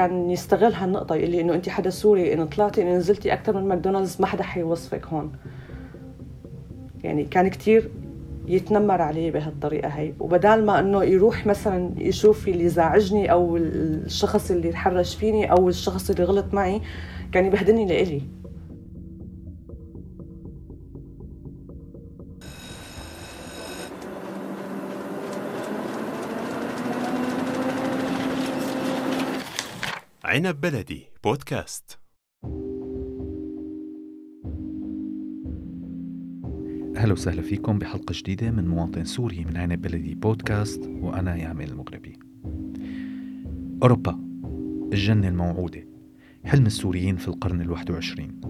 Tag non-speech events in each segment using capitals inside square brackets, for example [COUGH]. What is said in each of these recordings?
كان يستغل هالنقطة يقول لي إنه انت حدا سوري إنه طلعتي إنه نزلتي أكثر من ماكدونالدز ما حدا حيوصفك هون. يعني كان كتير يتنمر علي بهالطريقة هي. وبدال ما إنه يروح مثلا يشوف اللي زعجني أو الشخص اللي تحرش فيني أو الشخص اللي غلط معي كان يبهدلني لإلي. عنب بلدي. بودكاست. أهلا وسهلا فيكم بحلقة جديدة من مواطن سوري من عنب بلدي بودكاست وأنا يامل المغربي. أوروبا الجنة الموعودة. حلم السوريين في القرن الواحد وعشرين.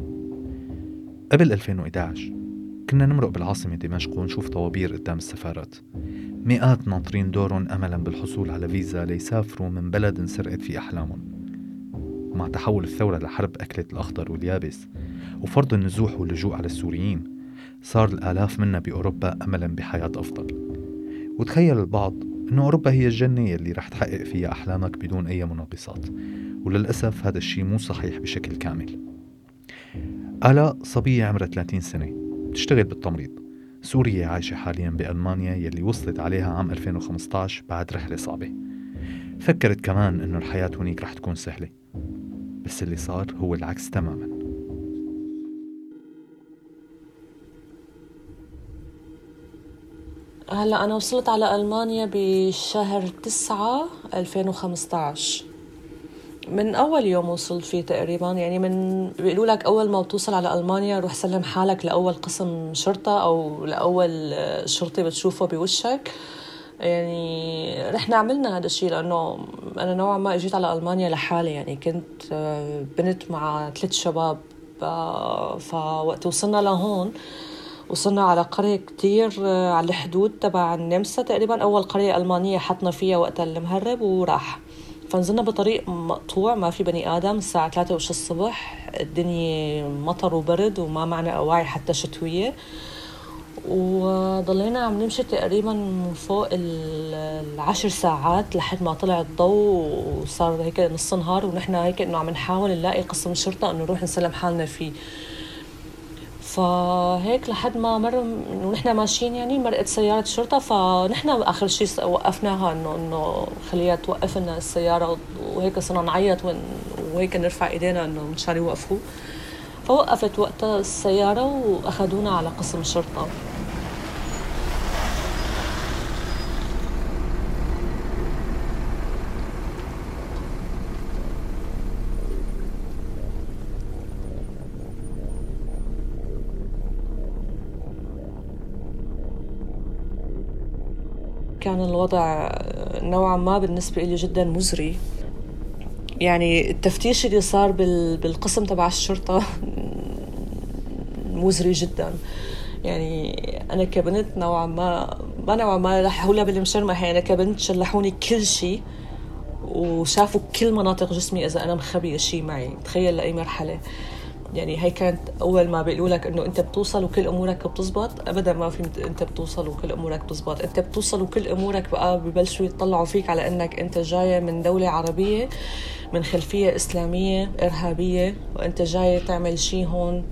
قبل 2011 كنا نمرق بالعاصمة دمشق ونشوف طوابير قدام السفارات. مئات ناطرين دورهم أملا بالحصول على فيزا ليسافروا من بلد انسرقت في أحلامهم. ومع تحول الثورة لحرب أكلت الأخضر واليابس وفرض النزوح واللجوء على السوريين صار الآلاف منا بأوروبا أملا بحياة أفضل. وتخيل البعض أنه أوروبا هي الجنة اللي رح تحقق فيها أحلامك بدون أي مناقصات وللأسف هذا الشيء مو صحيح بشكل كامل. آلاء صبية عمرها 30 سنة بتشتغل بالتمريض. سوريا عايشة حاليا بألمانيا يلي وصلت عليها عام 2015 بعد رحلة صعبة. فكرت كمان إنه الحياة هنيك رح تكون سهلة. بس اللي صار هو العكس تماما. هلا أنا وصلت على ألمانيا بشهر تسعة 2015 من أول يوم وصلت فيه تقريبا يعني من بيقولوا لك أول ما بتوصل على ألمانيا روح سلم حالك لأول قسم شرطة أو لأول شرطي بتشوفه بوشك. يعني رحنا عملنا هذا الشيء لأنه أنا نوعا ما إجيت على ألمانيا لحالي يعني كنت بنت مع ثلاث شباب فوقت وصلنا لهون وصلنا على قرية كتير على الحدود تبع النمسا تقريبا. أول قرية ألمانية حطنا فيها وقت المهرب وراح. فنزلنا بطريق مقطوع ما في بني آدم الساعة ثلاثة وش الصبح. الدنيا مطر وبرد وما معنا أواعي حتى شتوية. وضلينا عم نمشي تقريبا فوق العشر ساعات لحد ما طلع الضوء وصار هيك نص نهار ونحن هيك إنه عم نحاول نلاقي قسم شرطة إنه نروح نسلم حالنا فيه. فهيك لحد ما مر ونحن ماشيين يعني مرقت سيارة شرطة فنحن آخر شيء وقفناها إنه إنه خليها توقف لنا السيارة وهيك صرنا نعيط وهيك نرفع إيدينا إنه مشان يوقفوا فوقفت وقتها السيارة وأخذونا على قسم الشرطة كان الوضع نوعا ما بالنسبة لي جدا مزري. يعني التفتيش اللي صار بالقسم تبع الشرطة [LAUGHS] مزري جدا. يعني أنا كبنت نوعا ما ما نوعا ما لحولها بالمشرمة. هي أنا كبنت شلحوني كل شيء وشافوا كل مناطق جسمي إذا أنا مخبية شيء معي. تخيل لأي مرحلة. يعني هي كانت أول ما بيقولوا لك إنه أنت بتوصل وكل أمورك بتزبط ابدا ما في أنت بتوصل وكل أمورك بتزبط. أنت بتوصل وكل أمورك بقى ببلشوا يطلعوا فيك على إنك أنت جاية من دولة عربية من خلفية إسلامية إرهابية وأنت جاية تعمل شيء هون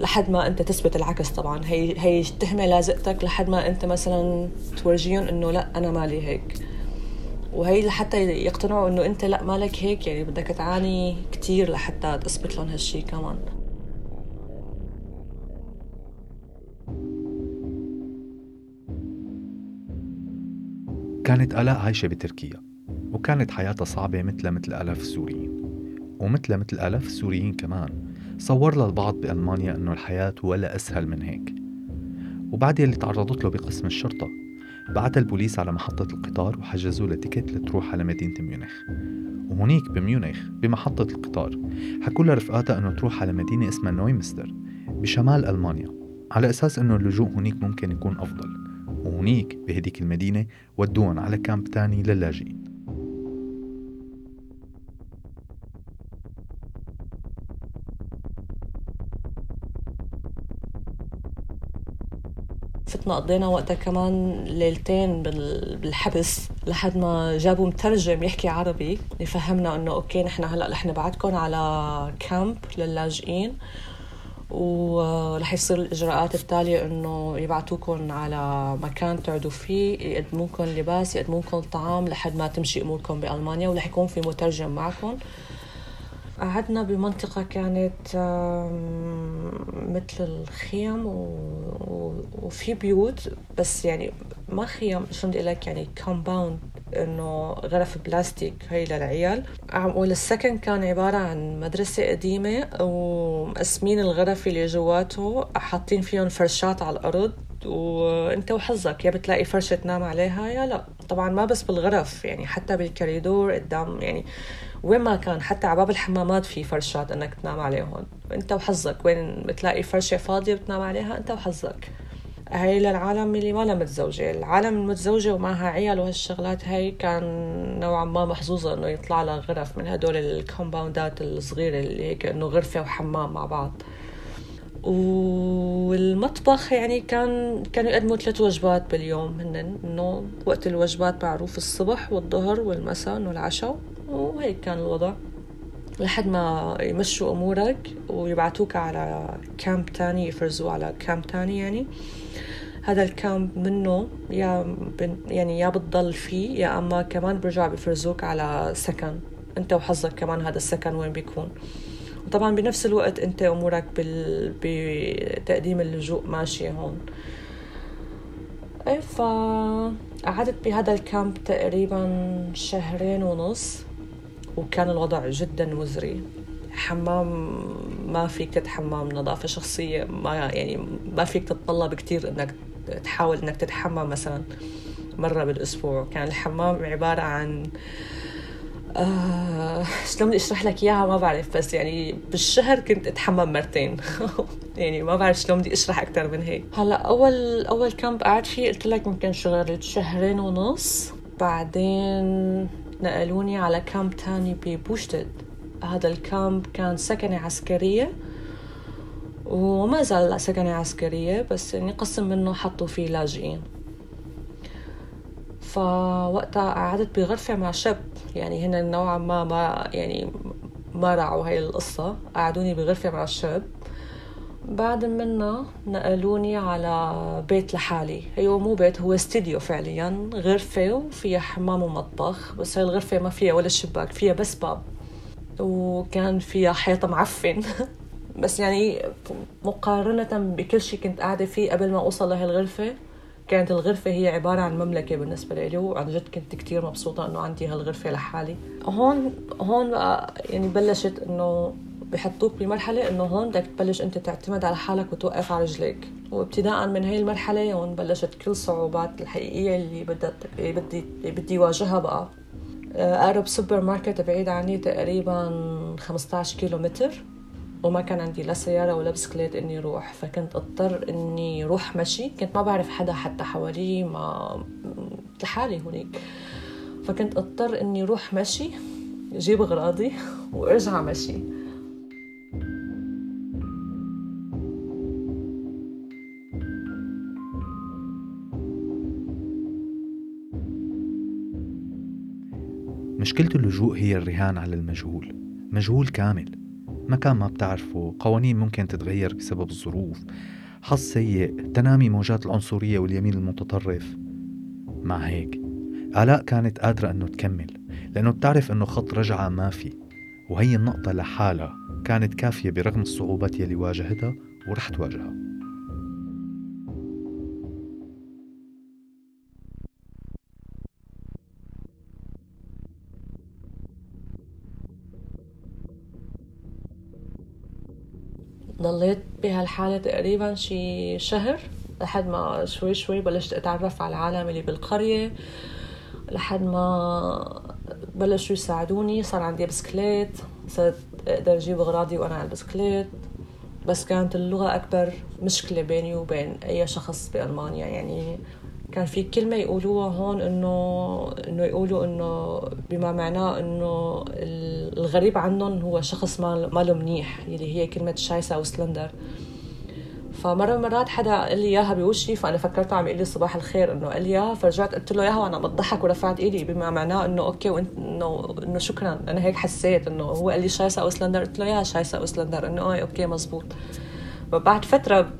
لحد ما أنت تثبت العكس طبعا. هي هي التهمه لازقتك لحد ما أنت مثلا تورجيهم إنه لا أنا مالي هيك. وهي لحتى يقتنعوا إنه أنت لا مالك هيك يعني بدك تعاني كثير لحتى تثبت لهم هالشي كمان. كانت آلاء عايشة بتركيا وكانت حياتها صعبة مثل مثل آلاف السوريين. ومثل مثل آلاف السوريين كمان صور لها البعض بألمانيا أنه الحياة ولا أسهل من هيك. وبعد يلي تعرضت له بقسم الشرطة بعت البوليس على محطة القطار وحجزوا له ticket لتروح على مدينة ميونخ. وهنيك بميونخ بمحطة القطار. حكوا لها رفقاتها إنه تروح على مدينة اسمها نويمستر بشمال ألمانيا على أساس إنه اللجوء هنيك ممكن يكون أفضل. وهنيك بهديك المدينة ودوهم على كامب تاني للاجئين. كبنتنا قضينا وقتها كمان ليلتين بالحبس لحد ما جابوا مترجم يحكي عربي يفهمنا إنه أوكي نحن هلأ رح نبعتكم على كامب للاجئين ورح يصير الإجراءات التالية إنه يبعتوكم على مكان تقعدوا فيه يقدموكم لباس يقدموكم طعام لحد ما تمشي اموركم بألمانيا ورح يكون في مترجم معكم قعدنا بمنطقة كانت مثل الخيم وفي بيوت بس يعني ما خيم شو بدي لك؟ يعني compound إنه غرف بلاستيك هي للعيال. والسكن كان عبارة عن مدرسة قديمة ومقسمين الغرف اللي جواته حاطين فيهم فرشات على الأرض. وأنت وحظك يا بتلاقي فرشة تنام عليها يا لا. طبعا ما بس بالغرف يعني حتى بالكوريدور قدام يعني وين ما كان حتى على باب الحمامات في فرشات إنك تنام عليهم أنت وحظك وين بتلاقي فرشة فاضية بتنام عليها أنت وحظك. هاي للعالم اللي ما متزوجة. العالم المتزوجة ومعها عيال وهالشغلات هاي كان نوعا ما محظوظة إنه يطلع لها غرف من هدول الكومباوندات الصغيرة اللي هيك إنه غرفة وحمام مع بعض. والمطبخ يعني كان كانوا يقدموا ثلاث وجبات باليوم هن إنه وقت الوجبات معروف الصبح والظهر والمساء انه العشاء وهيك كان الوضع. لحد ما يمشوا أمورك ويبعتوك على كامب تاني يفرزوا على كامب تاني يعني. هذا الكامب منه يا يعني يا بتضل فيه يا أما كمان برجع بفرزوك على سكن أنت وحظك كمان هذا السكن وين بيكون. وطبعا بنفس الوقت أنت أمورك بال... بتقديم اللجوء ماشية هون. إيه فقعدت بهذا الكامب تقريبا شهرين ونص. وكان الوضع جدا مزري. حمام ما فيك تتحمم نظافة شخصية ما يعني ما فيك تتطلب كتير إنك تحاول إنك تتحمم مثلا مرة بالأسبوع. كان الحمام عبارة عن آه شلون بدي أشرح لك إياها ما بعرف بس يعني بالشهر كنت أتحمم مرتين. [LAUGHS] يعني ما بعرف شلون بدي أشرح أكثر من هيك. هلأ أول أول كامب قعدت فيه قلت لك يمكن شغلت شهرين ونص بعدين نقلوني على كامب تاني ببوشتد هذا الكامب كان سكنة عسكرية وما زال سكنة عسكرية بس يعني قسم منه حطوا فيه لاجئين. فوقتها قعدت بغرفة مع شاب يعني هنا نوعا ما ما يعني ما راعوا هاي القصة. قعدوني بغرفة مع الشاب بعد منا نقلوني على بيت لحالي. هو مو بيت هو استديو فعليا. غرفة وفيها حمام ومطبخ بس هاي الغرفة ما فيها ولا شباك فيها بس باب. وكان فيها حيطة معفن. [LAUGHS] بس يعني مقارنة بكل شيء كنت قاعدة فيه قبل ما أوصل لهي الغرفة كانت الغرفة هي عبارة عن مملكة بالنسبة لي. وعن جد كنت كتير مبسوطة إنه عندي هالغرفة لحالي. هون هون بقى يعني بلشت إنه بحطوك بمرحلة إنه هون بدك تبلش أنت تعتمد على حالك وتوقف على رجليك. وابتداء من هاي المرحلة هون بلشت كل الصعوبات الحقيقية اللي بدي بدي بدي واجهها بقى. أقرب سوبر ماركت بعيد عني تقريبا 15 كيلو متر وما كان عندي لا سيارة ولا بسكليت إني روح. فكنت أضطر إني روح مشي. كنت ما بعرف حدا حتى حوالي ما لحالي هونيك. فكنت أضطر إني روح مشي جيب أغراضي [LAUGHS] وارجع مشي. مشكلة اللجوء هي الرهان على المجهول. مجهول كامل. مكان ما بتعرفه قوانين ممكن تتغير بسبب الظروف. حظ سيء تنامي موجات العنصرية واليمين المتطرف. مع هيك آلاء كانت قادرة أنه تكمل لأنه بتعرف أنه خط رجعة ما في. وهي النقطة لحالها كانت كافية برغم الصعوبات يلي واجهتها ورح تواجهها. بهالحالة تقريبا شي شهر لحد ما شوي شوي بلشت أتعرف على العالم اللي بالقرية لحد ما بلشوا يساعدوني صار عندي بسكليت صرت أقدر أجيب أغراضي وأنا على البسكليت. بس كانت اللغة أكبر مشكلة بيني وبين أي شخص بألمانيا. يعني كان في كلمة يقولوها هون إنه إنه يقولوا إنه بما معناه إنه الغريب عنهم هو شخص ما له منيح اللي هي كلمة Scheiß Ausländer. فمرة من المرات حدا قال لي إياها بوشي فأنا فكرته عم يقول لي صباح الخير إنه قال لي إياها فرجعت قلت له إياها وأنا بضحك ورفعت إيدي بما معناه إنه okay وانت انه إنه شكرا أنا هيك حسيت إنه هو قال لي Scheiß Ausländer؟ قلت له ja Scheiß Ausländer إنه إيه okay مزبوط. فبعد فترة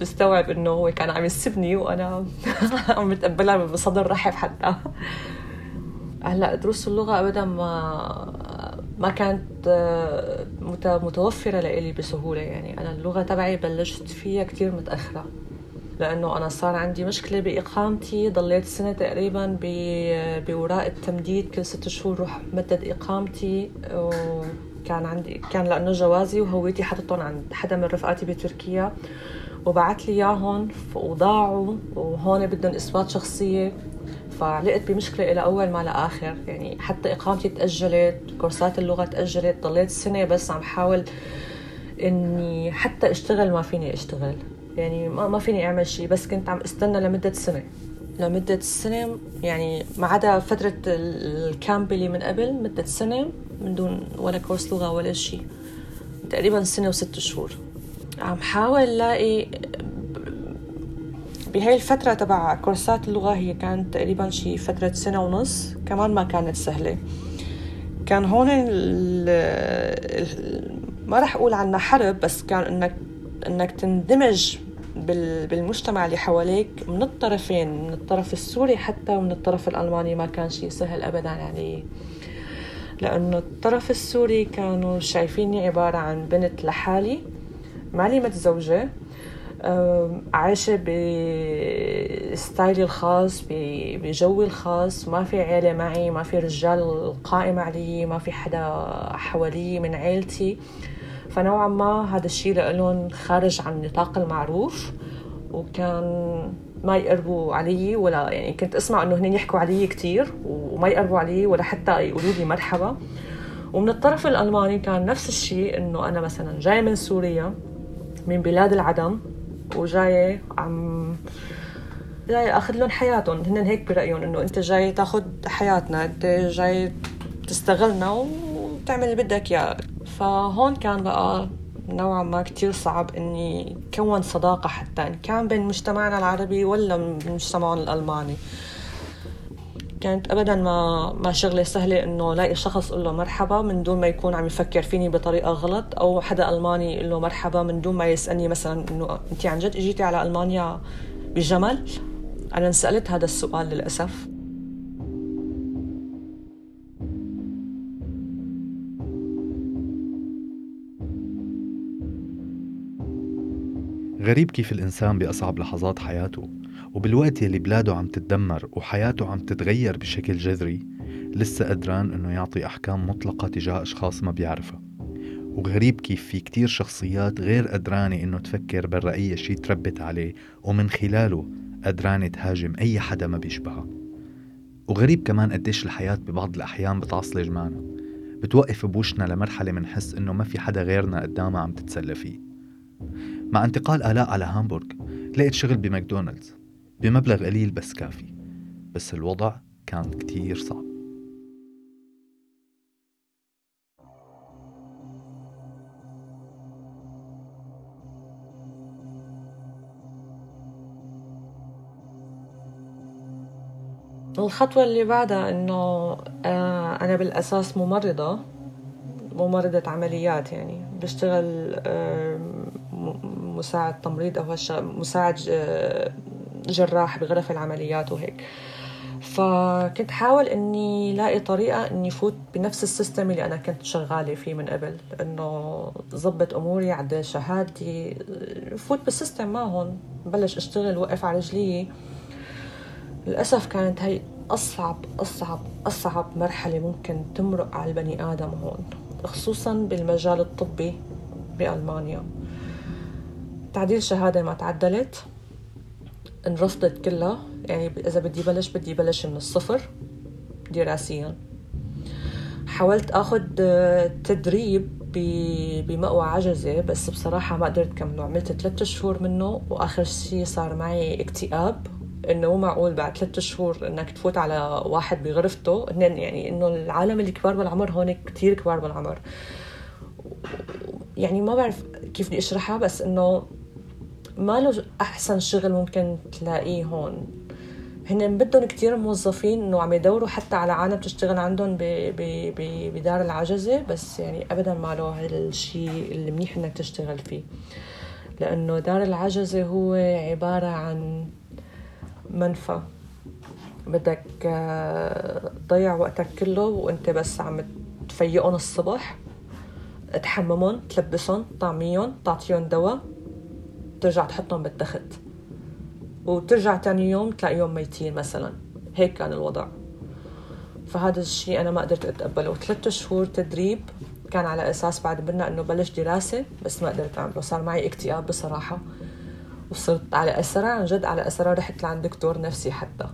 بستوعب إنه هو كان عم يسبني وأنا [LAUGHS] عم بتقبلها بصدر رحب حتى. هلأ دروس اللغة ابدا ما ما كانت آه، متوفرة لإلي بسهولة يعني. أنا اللغة تبعي بلشت فيها كتير متأخرة لأنه أنا صار عندي مشكلة بإقامتي. ضليت سنة تقريبا بوراء التمديد كل ست شهور روح مدد إقامتي وكان عندي كان لأنه جوازي وهويتي حطتهم عند حدا من رفقاتي بتركيا. وبعت لي إياهم وضاعوا وهون بدهم إثبات شخصية. فعلقت بمشكلة إلى أول ما لآخر يعني حتى إقامتي تأجلت كورسات اللغة تأجلت ضليت سنة بس عم حاول إني حتى أشتغل ما فيني أشتغل. يعني ما, ما فيني أعمل شيء بس كنت عم استنى لمدة سنة. لمدة سنة يعني ما عدا فترة الكامب اللي من قبل مدة سنة من دون ولا كورس لغة ولا شيء تقريبا سنة وست شهور. عم حاول لاقي بهاي الفترة تبع كورسات اللغة هي كانت تقريبا شي فترة سنة ونص كمان ما كانت سهلة. كان هون ما رح أقول عنها حرب بس كان إنك إنك تندمج بالمجتمع اللي حواليك من الطرفين من الطرف السوري حتى ومن الطرف الألماني ما كان شيء سهل أبدا يعني لأنه الطرف السوري كانوا شايفيني عبارة عن بنت لحالي مالي متزوجة عايشة بستايلي الخاص بجوي الخاص. ما في عيلة معي ما في رجال قائم علي ما في حدا حوالي من عيلتي. فنوعا ما هذا الشيء لهم خارج عن نطاق المعروف وكان ما يقربوا علي ولا يعني كنت أسمع إنه هن يحكوا علي كثير وما يقربوا علي ولا حتى يقولوا لي مرحبا. ومن الطرف الألماني كان نفس الشيء إنه أنا مثلا جاي من سوريا من بلاد العدم. وجايه عم جاي أخذ لهم حياتهم. هن هيك برأيهم إنه أنت جاي تاخذ حياتنا أنت جاي تستغلنا وتعمل اللي بدك إياه. فهون كان بقى نوعا ما كتير صعب إني كون صداقة حتى إن كان بين مجتمعنا العربي ولا مجتمعنا الألماني. كانت ابدا ما ما شغلة سهلة إنه لاقي شخص أقول له مرحبا من دون ما يكون عم يفكر فيني بطريقة غلط أو حدا ألماني يقول له مرحبا من دون ما يسألني مثلا إنه انت عن جد إجيتي على ألمانيا بجمل؟ أنا انسالت هذا السؤال للأسف. غريب كيف الإنسان بأصعب لحظات حياته. وبالوقت يلي بلاده عم تتدمر وحياته عم تتغير بشكل جذري لسه قدران إنه يعطي أحكام مطلقة تجاه أشخاص ما بيعرفها. وغريب كيف في كتير شخصيات غير قدرانة إنه تفكر أي شي تربت عليه ومن خلاله قدرانة تهاجم أي حدا ما بيشبهها. وغريب كمان قديش الحياة ببعض الأحيان بتعصلج معنا. بتوقف بوشنا لمرحلة منحس إنه ما في حدا غيرنا قدامها عم تتسلى فيه. مع انتقال آلاء على هامبورغ لقيت شغل بماكدونالدز. بمبلغ قليل بس كافي بس الوضع كان كتير صعب. الخطوة اللي بعدها إنه آه، أنا بالأساس ممرضة ممرضة عمليات يعني. بشتغل مساعد تمريض أو مساعد آه، جراح بغرف العمليات وهيك. فكنت حاول إني لاقي طريقة إني فوت بنفس ال system اللي أنا كنت شغالة فيه من قبل انه ظبط أموري عدل شهادتي فوت بال system معهم بلش أشتغل وقف على رجلي. للأسف كانت هي أصعب أصعب أصعب مرحلة ممكن تمرق على البني آدم هون خصوصا بالمجال الطبي بألمانيا. تعديل شهادة ما تعدلت. انرفضت كلها. يعني إذا بدي بلش بدي بلش من الصفر دراسيا. حاولت أخذ تدريب بمأوى عجزة بس بصراحة ما قدرت كمله. عملت ثلاثة شهور منه وآخر شيء صار معي اكتئاب. إنه مو معقول بعد ثلاثة شهور إنك تفوت على واحد بغرفته. يعني إنه العالم اللي كبار بالعمر هون كتير كبار بالعمر. يعني ما بعرف كيف بدي أشرحها بس إنه ما له أحسن شغل ممكن تلاقيه هون. هن بدهم كتير موظفين إنه عم يدوروا حتى على عالم تشتغل عندهم بدار العجزة بس يعني ابدا ما له هالشيء المنيح إنك تشتغل فيه. لأنه دار العجزة هو عبارة عن منفى. بدك آه، تضيع وقتك كله وأنت بس عم تفيقهم الصبح تحممهم تلبسهم طعميهم تعطيهم دواء. ترجع تحطهم بالتخت. وترجع تاني يوم تلاقيهم ميتين مثلا. هيك كان الوضع. فهذا الشيء أنا ما قدرت أتقبله. ثلاثة شهور تدريب كان على أساس بعد منا إنه بلش دراسة بس ما قدرت أعمله. صار معي اكتئاب بصراحة. وصرت على إثره عن جد على إثره رحت لعند دكتور نفسي حتى.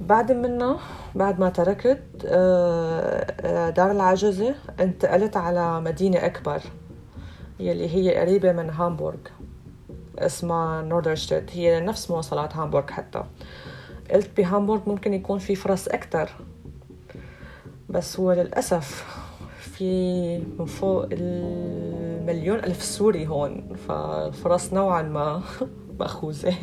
بعد منه بعد ما تركت آه، آه، دار العجزة انتقلت على مدينة أكبر يلي هي قريبة من هامبورغ. اسمها نوردرشتيت هي نفس مواصلات هامبورغ حتى. قلت بهامبورغ ممكن يكون في فرص أكتر. بس هو للأسف في من فوق المليون ألف سوري هون. فالفرص نوعا ما [LAUGHS] مأخوذة.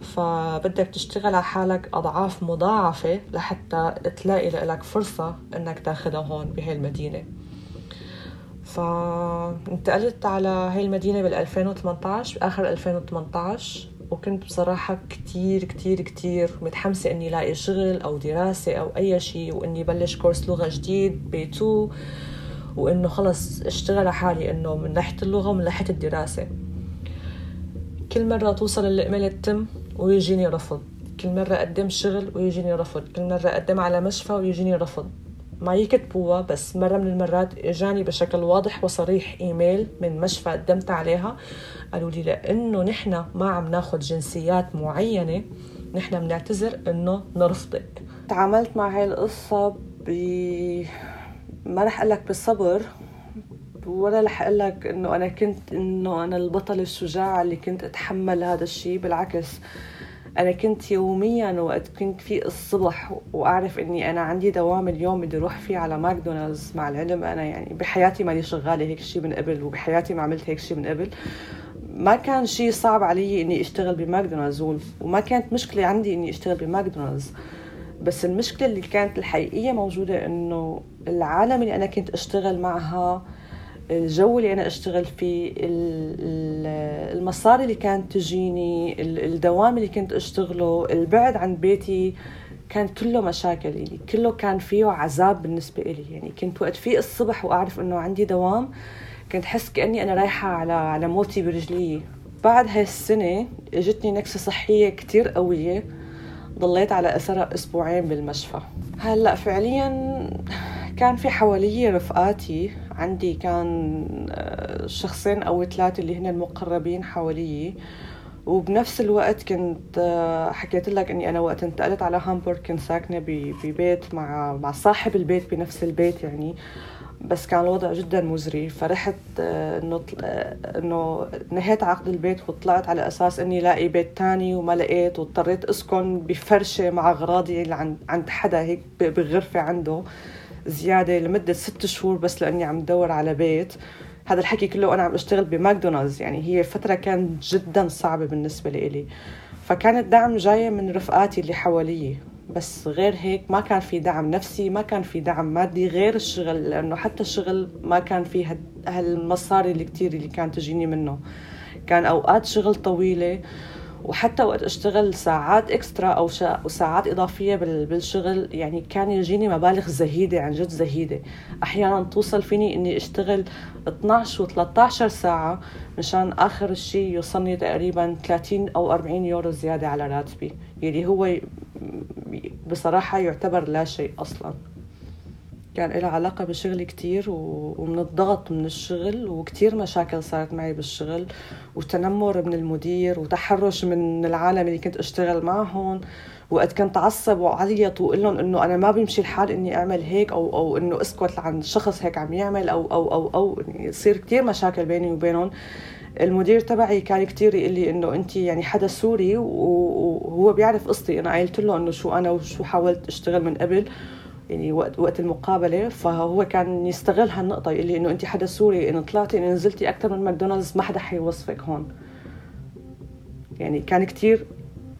فبدك تشتغل على حالك أضعاف مضاعفة لحتى تلاقي لك فرصة إنك تاخدها هون بهي المدينة فانتقلت على هاي المدينة بال 2018 بآخر 2018 وكنت بصراحة كتير كتير كتير متحمسة إني لاقي شغل أو دراسة أو أي شيء وإني بلش كورس لغة جديد B2 وإنه خلص اشتغل على حالي إنه من ناحية اللغة ومن ناحية الدراسة. كل مرة توصل اللقمة تتم ويجيني رفض. كل مرة أقدم شغل ويجيني رفض. كل مرة أقدم على مشفى ويجيني رفض. ما يكتبوها بس مرة من المرات إجاني بشكل واضح وصريح إيميل من مشفى قدمت عليها. قالوا لي لأنه نحن ما عم ناخذ جنسيات معينة نحن بنعتذر إنه نرفضك. تعاملت مع هاي القصة ب ما رح أقول لك بصبر ولا رح أقول لك إنه أنا كنت إنه أنا البطل الشجاع اللي كنت أتحمل هذا الشيء بالعكس. أنا كنت يوميا وقت كنت في الصبح وأعرف إني أنا عندي دوام اليوم بدي أروح فيه على ماكدونالدز مع العلم. أنا يعني بحياتي ماني شغالة هيك شيء من قبل وبحياتي ما عملت هيك شيء من قبل. ما كان شيء صعب علي إني أشتغل بماكدونالدز وما كانت مشكلة عندي إني أشتغل بماكدونالدز. بس المشكلة اللي كانت الحقيقية موجودة إنه العالم اللي أنا كنت أشتغل معها الجو اللي أنا أشتغل فيه المصاري اللي كانت تجيني الدوام اللي كنت أشتغله البعد عن بيتي كان كله مشاكل يعني كله كان فيه عذاب بالنسبة إلي. يعني كنت وقت في الصبح وأعرف إنه عندي دوام كنت حس كأني أنا رايحة على على موتي برجلي. بعد هاي السنة إجتني نكسة صحية كتير قوية ضليت على أثرها أسبوعين بالمشفى. هلأ فعليا كان في حوالي رفقاتي عندي كان آه، شخصين أو ثلاثة اللي هن المقربين حوالي. وبنفس الوقت كنت آه، حكيت لك إني أنا وقت انتقلت على هامبورغ كنت ساكنة ببيت مع مع صاحب البيت بنفس البيت يعني. بس كان الوضع جدا مزري فرحت آه، إنه إنه نهيت عقد البيت وطلعت على أساس إني لاقي بيت تاني وما لقيت واضطريت أسكن بفرشة مع أغراضي عند حدا هيك بغرفة عنده. زيادة لمدة ست شهور بس لأني عم دور على بيت. هذا الحكي كله أنا عم أشتغل بماكدونالدز يعني هي فترة كانت جدا صعبة بالنسبة لي فكان الدعم جاي من رفقاتي اللي حوالي بس غير هيك ما كان في دعم نفسي ما كان في دعم مادي غير الشغل لأنه حتى الشغل ما كان في هالمصاري اللي كتير اللي كانت تجيني منه. كان أوقات شغل طويلة وحتى وقت اشتغل ساعات إكسترا أو ساعات إضافية بالشغل يعني كان يجيني مبالغ زهيدة عن جد زهيدة. أحيانا توصل فيني إني أشتغل 12 و13 ساعة مشان آخر الشيء يوصلني تقريبا 30 أو 40 يورو زيادة على راتبي يلي هو بصراحة يعتبر لا شيء أصلا. كان لها علاقة بشغلي كتير ومن الضغط من الشغل وكتير مشاكل صارت معي بالشغل وتنمر من المدير وتحرش من العالم اللي كنت أشتغل معهم. وقت كنت أعصب وعيط واقول لهم إنه أنا ما بيمشي الحال إني أعمل هيك أو أو إنه أسكت عن شخص هيك عم يعمل أو أو أو أو يعني يصير كثير مشاكل بيني وبينهم. المدير تبعي كان كتير يقول لي إنه أنت يعني حدا سوري وهو بيعرف قصتي. أنا قلت له إنه شو أنا وشو حاولت أشتغل من قبل. يعني وقت وقت المقابلة فهو كان يستغل هالنقطة يقول لي إنه أنت حدا سوري إنه طلعتي إنه نزلتي أكثر من ماكدونالدز ما حدا حيوظفك هون. يعني كان كتير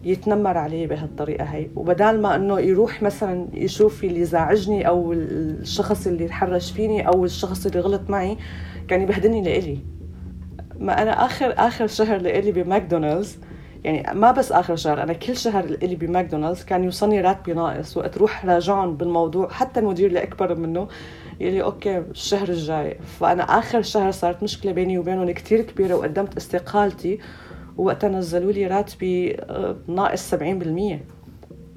يتنمر علي بهالطريقة هي. وبدال ما إنه يروح مثلا يشوف اللي زعجني أو الشخص اللي تحرش فيني أو الشخص اللي غلط معي كان يبهدلني لإلي. ما أنا اخر آخر شهر لإلي بماكدونالدز يعني ما بس آخر شهر أنا كل شهر اللي بماكدونالدز كان يوصلني راتبي ناقص وقت روح راجعهم بالموضوع حتى المدير اللي أكبر منه يقول لي أوكي الشهر الجاي. فأنا آخر شهر صارت مشكلة بيني وبينهم كتير كبيرة وقدمت استقالتي وقتها نزلوا لي راتبي آه، ناقص 70%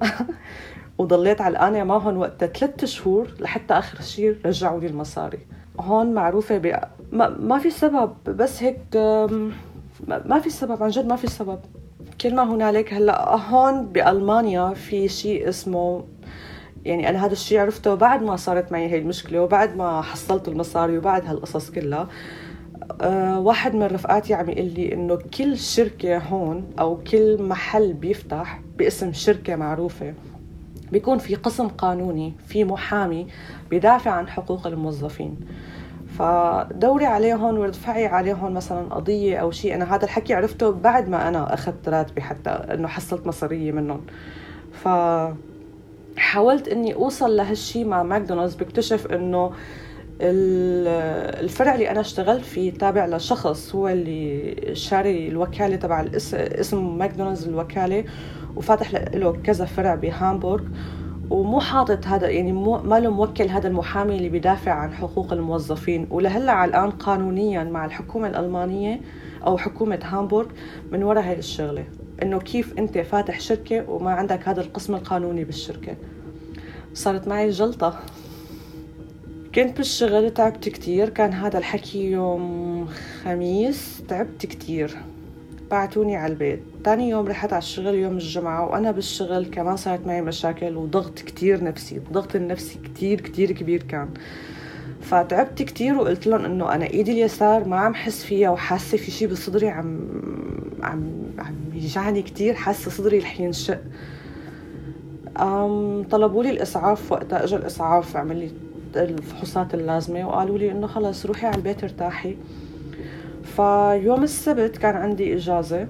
[LAUGHS] وضليت علقانة معهم وقتها ثلاث شهور لحتى آخر شيء رجعوا لي المصاري. هون معروفة ب... ما, ما في سبب بس هيك ما في سبب عن جد ما في سبب. كل ما هنالك هلا هون بألمانيا في شيء اسمه يعني أنا هذا الشيء عرفته بعد ما صارت معي هي المشكلة وبعد ما حصلت المصاري وبعد هالقصص كلها. أه واحد من رفقاتي عم يقول لي إنه كل شركة هون أو كل محل بيفتح باسم شركة معروفة بيكون في قسم قانوني في محامي بيدافع عن حقوق الموظفين. فدوري عليهم وارفعي عليهم مثلا قضية أو شيء. أنا هذا الحكي عرفته بعد ما أنا أخذت راتبي حتى إنه حصلت مصارية منهم. ف حاولت إني أوصل لهالشيء مع ماكدونالدز بكتشف إنه الفرع اللي أنا اشتغلت فيه تابع لشخص هو اللي شاري الوكالة تبع اسم ماكدونالدز الوكالة وفاتح له كذا فرع بهامبورغ. ومو حاطط هذا يعني مو ما له موكل هذا المحامي اللي بيدافع عن حقوق الموظفين. ولهلا على الآن قانونيا مع الحكومة الألمانية أو حكومة هامبورغ من وراء هاي الشغلة إنه كيف أنت فاتح شركة وما عندك هذا القسم القانوني بالشركة. صارت معي جلطة. كنت بالشغل تعبت كتير. كان هذا الحكي يوم خميس تعبت كتير. بعتوني على البيت. تاني يوم رحت على الشغل يوم الجمعة وأنا بالشغل كمان صارت معي مشاكل وضغط كتير نفسي الضغط النفسي كتير كتير كبير كان. فتعبت كتير وقلت لهم إنه أنا إيدي اليسار ما عم حس فيها وحاسة في شيء بصدري عم عم عم يجعني كتير حاسة صدري رح ينشق. طلبوا لي الإسعاف وقتها اجى الإسعاف عمل لي الفحوصات اللازمة وقالوا لي إنه خلص روحي على البيت ارتاحي. فيوم السبت كان عندي إجازة.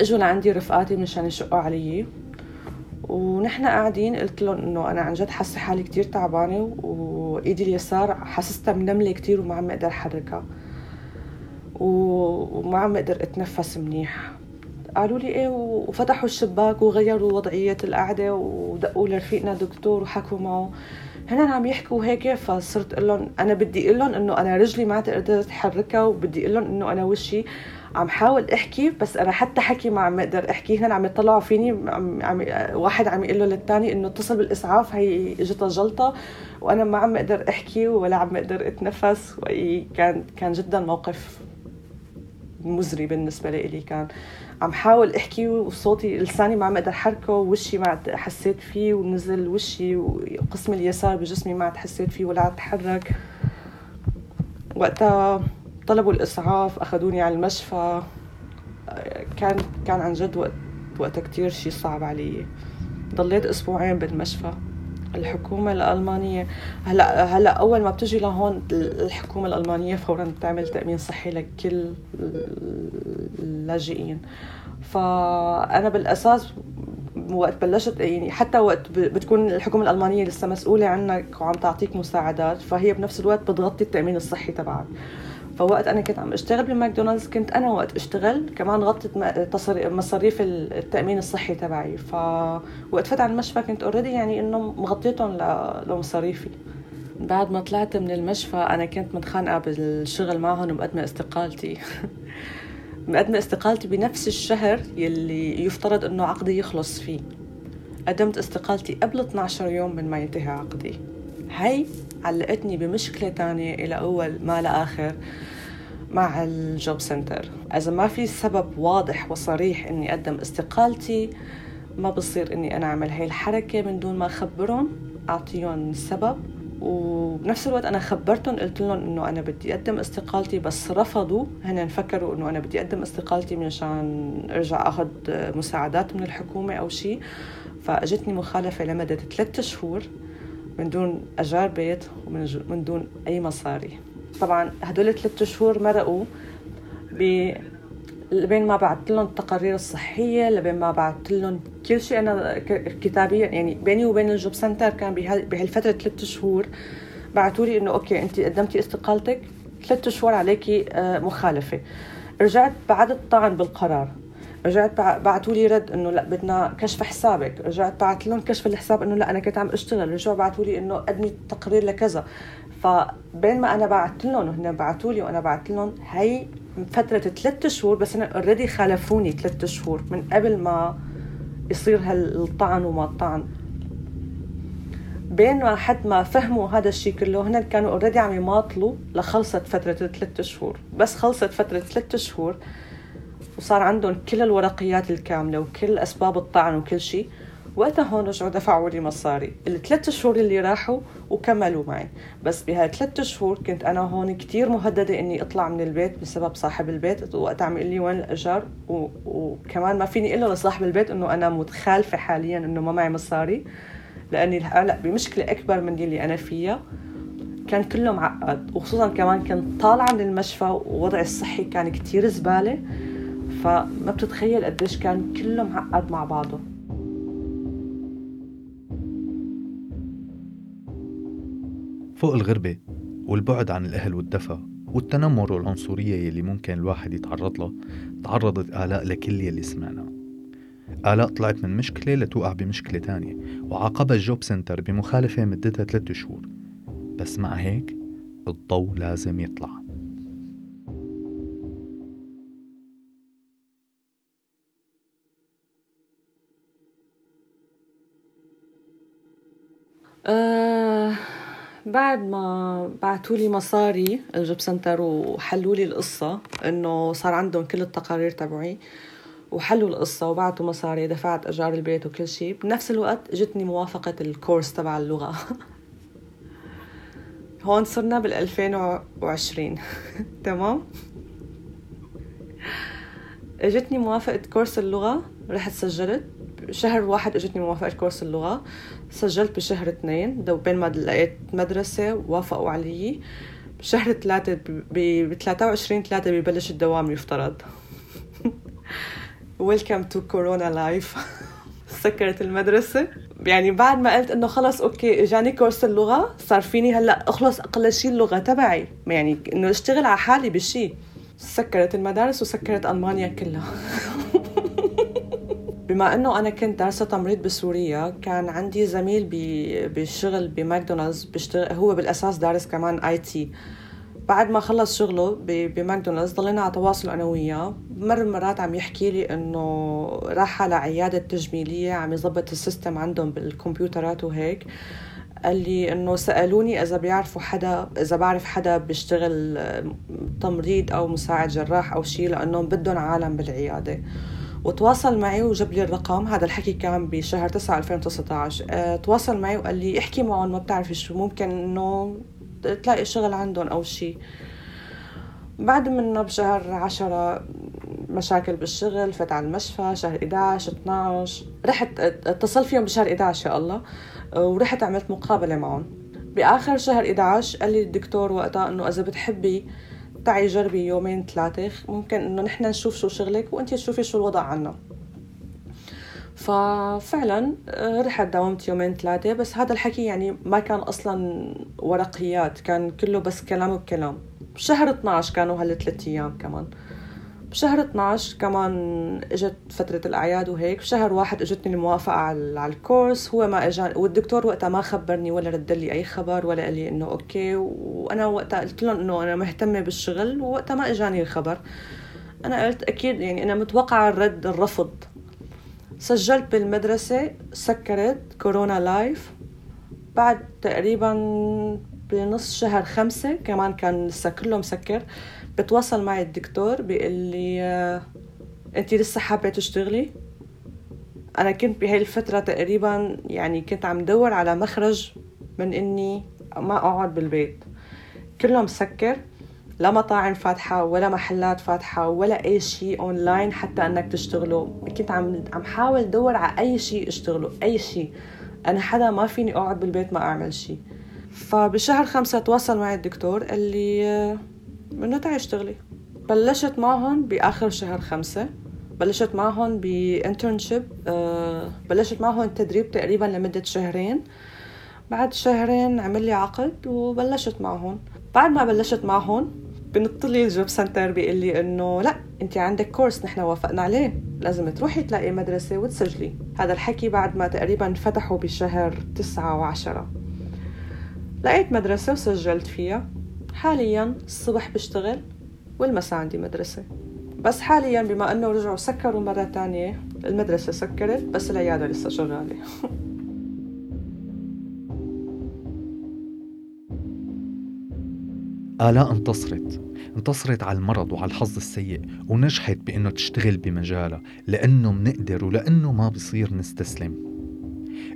إجوا لعندي رفقاتي مشان يشقوا علي. ونحن قاعدين قلت لهم إنه أنا عن جد حاسة حالي كتير تعبانة وإيدي اليسار حاسستها منمله كتير وما عم أقدر أحركها. وما عم أقدر أتنفس منيح. قالوا لي إيه وفتحوا الشباك وغيروا وضعية القعدة ودقوا لرفيقنا دكتور وحكوا معه. هن عم يحكوا هيك فصرت أقول لهم أنا بدي أقول لهم إنه أنا رجلي ما تقدر أتحركها وبدي أقول لهم إنه أنا وشي عم حاول أحكي بس أنا حتى حكي ما عم أقدر أحكي. هن عم يطلعوا فيني عم, عم واحد عم يقول له للثاني إنه اتصل بالإسعاف هي اجتها جلطه وأنا ما عم أقدر أحكي ولا عم أقدر أتنفس كان كان جدا موقف مزري بالنسبة لي كان عم حاول احكي وصوتي لساني ما عم أقدر حركه ووشي ما حسيت فيه ونزل وشي وقسم اليسار بجسمي ما عاد حسيت فيه ولا عاد اتحرك وقتها طلبوا الإسعاف أخذوني على المشفى. كان كان عن جد وقت وقتها كثير شيء صعب علي. ضليت أسبوعين بالمشفى. الحكومة الألمانية. هلا هلا أول ما بتجي لهون الحكومة الألمانية فورا بتعمل تأمين صحي لكل اللاجئين. فأنا بالأساس وقت بلشت يعني حتى وقت بتكون الحكومة الألمانية لسه مسؤولة عنك وعم تعطيك مساعدات فهي بنفس الوقت بتغطي التأمين الصحي تبعك. فوقت أنا كنت عم اشتغل بماكدونالدز كنت أنا وقت اشتغل كمان غطيت مصاريف التأمين الصحي تبعي. فوقت فت على المشفى كنت already يعني إنه مغطيتهم لمصاريفي. بعد ما طلعت من المشفى أنا كنت متخانقة بالشغل معهم ومقدمة استقالتي. [LAUGHS] مقدمة استقالتي بنفس الشهر يلي يفترض إنه عقدي يخلص فيه. قدمت استقالتي قبل 12 يوم من ما ينتهي عقدي. هي علقتني بمشكلة تانية إلى أول ما لآخر مع الجوب سنتر. إذا ما في سبب واضح وصريح إني أقدم استقالتي ما بصير إني أنا أعمل هاي الحركة من دون ما أخبرهم أعطيهم السبب وبنفس الوقت أنا خبرتهم قلت لهم إنه أنا بدي أقدم استقالتي بس رفضوا. هن فكروا إنه أنا بدي أقدم استقالتي مشان أرجع أخذ مساعدات من الحكومة أو شيء فأجتني مخالفة لمدة ثلاثة شهور. من دون أجار بيت ومن دون أي مصاري. طبعا هدول الثلاث شهور مرقوا ب لبين ما بعثت لهم التقارير الصحية لبين ما بعثت لهم كل شيء أنا كتابيا يعني بيني وبين ال Jobcenter كان بهالفترة ثلاث شهور بعثوا لي إنه okay انت قدمتي استقالتك ثلاث شهور عليكي آه، مخالفة. رجعت بعد الطعن بالقرار. رجعت بعثوا لي رد إنه لا بدنا كشف حسابك. رجعت بعث لهم كشف الحساب إنه لا أنا كنت عم أشتغل. رجعوا بعثوا لي إنه قدمي تقرير لكذا. فبين ما أنا بعثت لهم وهن بعثوا لي وأنا بعثت لهم هي فتره ثلاث شهور بس أنا already خالفوني ثلاث شهور من قبل ما يصير هالطعن وما الطعن. بين ما حد ما فهموا هذا الشيء كله هن كانوا already عم يماطلوا لخلصت فترة ثلاث شهور. بس خلصت فترة ثلاث شهور وصار عندهم كل الورقيات الكاملة وكل أسباب الطعن وكل شيء. وقتها هون رجعوا دفعوا لي مصاري. الثلاث شهور اللي راحوا وكملوا معي. بس بهالثلاث شهور كنت أنا هون كتير مهددة إني أطلع من البيت بسبب صاحب البيت وقتها عم يقول لي وين الأجار. و... وكمان ما فيني أقول لصاحب البيت إنه أنا متخالفة حاليا إنه ما معي مصاري. لأني هلا بمشكلة أكبر من اللي أنا فيها. كان كله معقد وخصوصا كمان كنت طالعة من المشفى ووضعي الصحي كان كتير زبالة. فما بتتخيل قديش كان كله معقد مع بعضه. فوق الغربة والبعد عن الأهل والدفى والتنمر والعنصرية يلي ممكن الواحد يتعرض لها تعرضت آلاء لكل يلي سمعنا. آلاء طلعت من مشكلة لتوقع بمشكلة تانية وعاقبها الجوب سنتر بمخالفة مدتها ثلاثة شهور. بس مع هيك الضوء لازم يطلع. بعد ما بعثوا لي مصاري ال Jobcenter وحلوا لي القصة إنه صار عندهم كل التقارير تبعي وحلوا القصة وبعتوا مصاري دفعت أجار البيت وكل شيء بنفس الوقت جتني موافقة الكورس تبع اللغة. [LAUGHS] هون صرنا بال 2020 [LAUGHS] تمام؟ إجتني موافقة كورس اللغة رحت سجلت. شهر واحد اجتني موافقة كورس اللغة. سجلت بشهر اثنين. بين ما لقيت مدرسة وافقوا علي. بشهر ثلاثة ب 23 ثلاثة ببلش الدوام يفترض. welcome to corona life سكرت المدرسة. يعني بعد ما قلت إنه خلص okay إجاني كورس اللغة صار فيني هلأ أخلص أقل شيء اللغة تبعي. يعني إنه أشتغل على حالي بشيء سكرت المدارس وسكرت ألمانيا كلها. [LAUGHS] بما إنه أنا كنت دارسه تمريض بسوريا كان عندي زميل بالشغل بماكدونالدز بيشتغل هو بالأساس دارس كمان IT. بعد ما خلص شغله بماكدونالدز ضلينا على تواصل أنا وياه. مر مرات عم يحكي لي إنه راح على عيادة تجميلية عم يظبط ال system عندهم بالكمبيوترات وهيك. قال لي إنه سألوني إذا بيعرفوا حدا إذا بعرف حدا بيشتغل تمريض أو مساعد جراح أو شيء لأنهم بدهم عالم بالعيادة. وتواصل معي وجاب لي الرقم هذا الحكي كان بشهر 9 2019 أه تواصل معي وقال لي احكي معهم ما بتعرفي شو ممكن إنه تلاقي شغل عندهم أو شيء بعد منه بشهر عشرة مشاكل بالشغل فت على المشفى شهر 11 12 رحت اتصل فيهم بشهر 11 يا الله ورحت عملت مقابلة معهم. بآخر شهر 11 قال لي الدكتور وقتها إنه إذا بتحبي تعي جربي يومين ثلاثة ممكن إنه نحن نشوف شو شغلك وانت تشوفي شو الوضع عنا. ففعلا آه، رحت داومت يومين ثلاثة بس هذا الحكي يعني ما كان أصلا ورقيات كان كله بس كلام بكلام بشهر 12 كانوا هالثلاث أيام كمان. بشهر 12 كمان إجت فترة الأعياد وهيك بشهر واحد إجتني الموافقة على الكورس. هو ما اجاني والدكتور وقتها ما خبرني ولا رد لي أي خبر ولا قال لي إنه okay. وأنا وقتها قلت لهم إنه أنا مهتمة بالشغل ووقتها ما إجاني الخبر أنا قلت أكيد يعني أنا متوقعة الرد الرفض. سجلت بالمدرسة سكرت كورونا لايف. بعد تقريبا بنص شهر خمسة كمان كان لسه كله مسكر بتواصل معي الدكتور بيقول لي آه، انت لسه حابة تشتغلي؟ أنا كنت بهاي الفترة تقريبا يعني كنت عم دور على مخرج من إني ما أقعد بالبيت. كله مسكر لا مطاعم فاتحة ولا محلات فاتحة ولا أي شيء أونلاين حتى أنك تشتغله كنت عم عم حاول دور على أي شيء أشتغله أي شيء. أنا حدا ما فيني أقعد بالبيت ما أعمل شيء. فبشهر خمسة تواصل معي الدكتور قال لي إنه تعي اشتغلي بلشت معهم بآخر شهر خمسة. بلشت معهم ب internship أه بلشت معهم تدريب تقريبا لمدة شهرين. بعد شهرين عمل لي عقد وبلشت معهم. بعد ما بلشت معهم بنط لي الجوب سنتر بيقول لي إنه لا أنت عندك كورس نحن وافقنا عليه. لازم تروحي تلاقي مدرسة وتسجلي. هذا الحكي بعد ما تقريبا فتحوا بشهر تسعة وعشرة. لقيت مدرسة وسجلت فيها. حاليا الصبح بشتغل والمساء عندي مدرسة. بس حاليا بما أنه رجعوا سكروا مرة تانية المدرسة سكرت بس العيادة لسه شغالة. [LAUGHS] آلاء انتصرت. انتصرت على المرض وعلى الحظ السيء ونجحت بأنه تشتغل بمجالها لأنه منقدر ولأنه ما بصير نستسلم.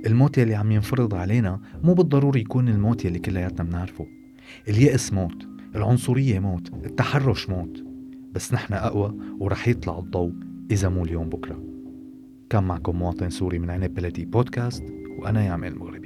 الموت يلي عم ينفرض علينا مو بالضروري يكون الموت يلي كلياتنا بنعرفه. اليأس موت العنصرية موت التحرش موت. بس نحن أقوى ورح يطلع الضوء إذا مو اليوم بكرة. كان معكم مواطن سوري من عنب بلدي بودكاست وأنا يامل المغرب